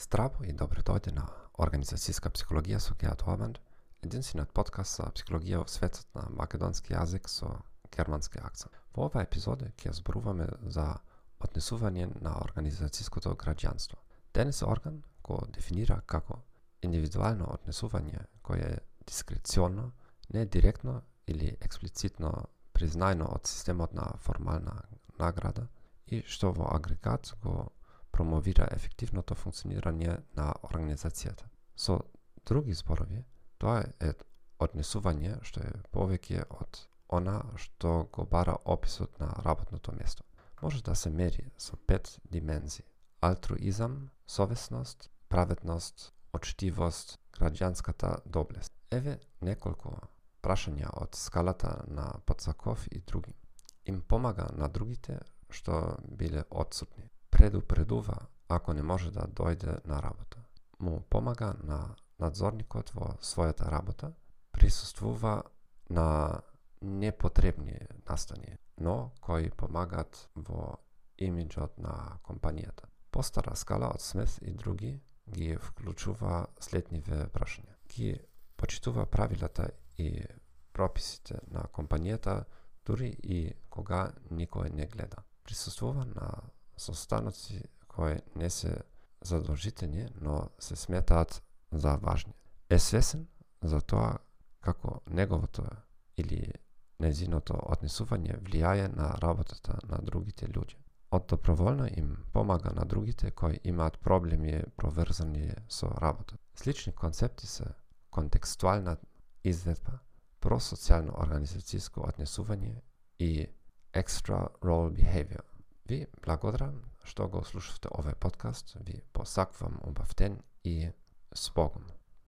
Здраво и добро да дојде на Организацијска психологија со Геат Овенд, единствениот подкаст за психологија во светот на македонски јазик со германски акцент. Во оваа епизода ќе зборуваме за однесување на организацијското граѓанство. Денес орган го дефинира како индивидуално однесување кое е дискреционно, не директно или експлицитно признајно од системот на формална награда и што во агрегат го промовира ефективното функционирање на организацијата. Со други зборови, тоа е однесување што е повеќе од она што го бара описот на работното место. Може да се мери со пет димензии. Алтруизам, совесност, праведност, очтивост, граѓанската доблест. Еве неколку прашања од скалата на Пацаков и други. Им помага на другите што биле одсутни предупредува ако не може да дојде на работа. Му помага на надзорникот во својата работа, присуствува на непотребни настани, но кои помагаат во имиджот на компанијата. Постара скала од Смет и други ги вклучува следниве прашања. Ги почитува правилата и прописите на компанијата дури и кога никој не гледа. Присуствува на состаноци кои не се задолжителни, но се сметаат за важни. Е свесен за тоа како неговото или незиното однесување влијае на работата на другите луѓе. Од доброволно им помага на другите кои имаат проблеми проврзани со работа. Слични концепти се контекстуална изведба, просоцијално организацијско однесување и extra role behavior. Ви благодарам што го слушавте овој подкаст, ви посакувам убав ден и спогум.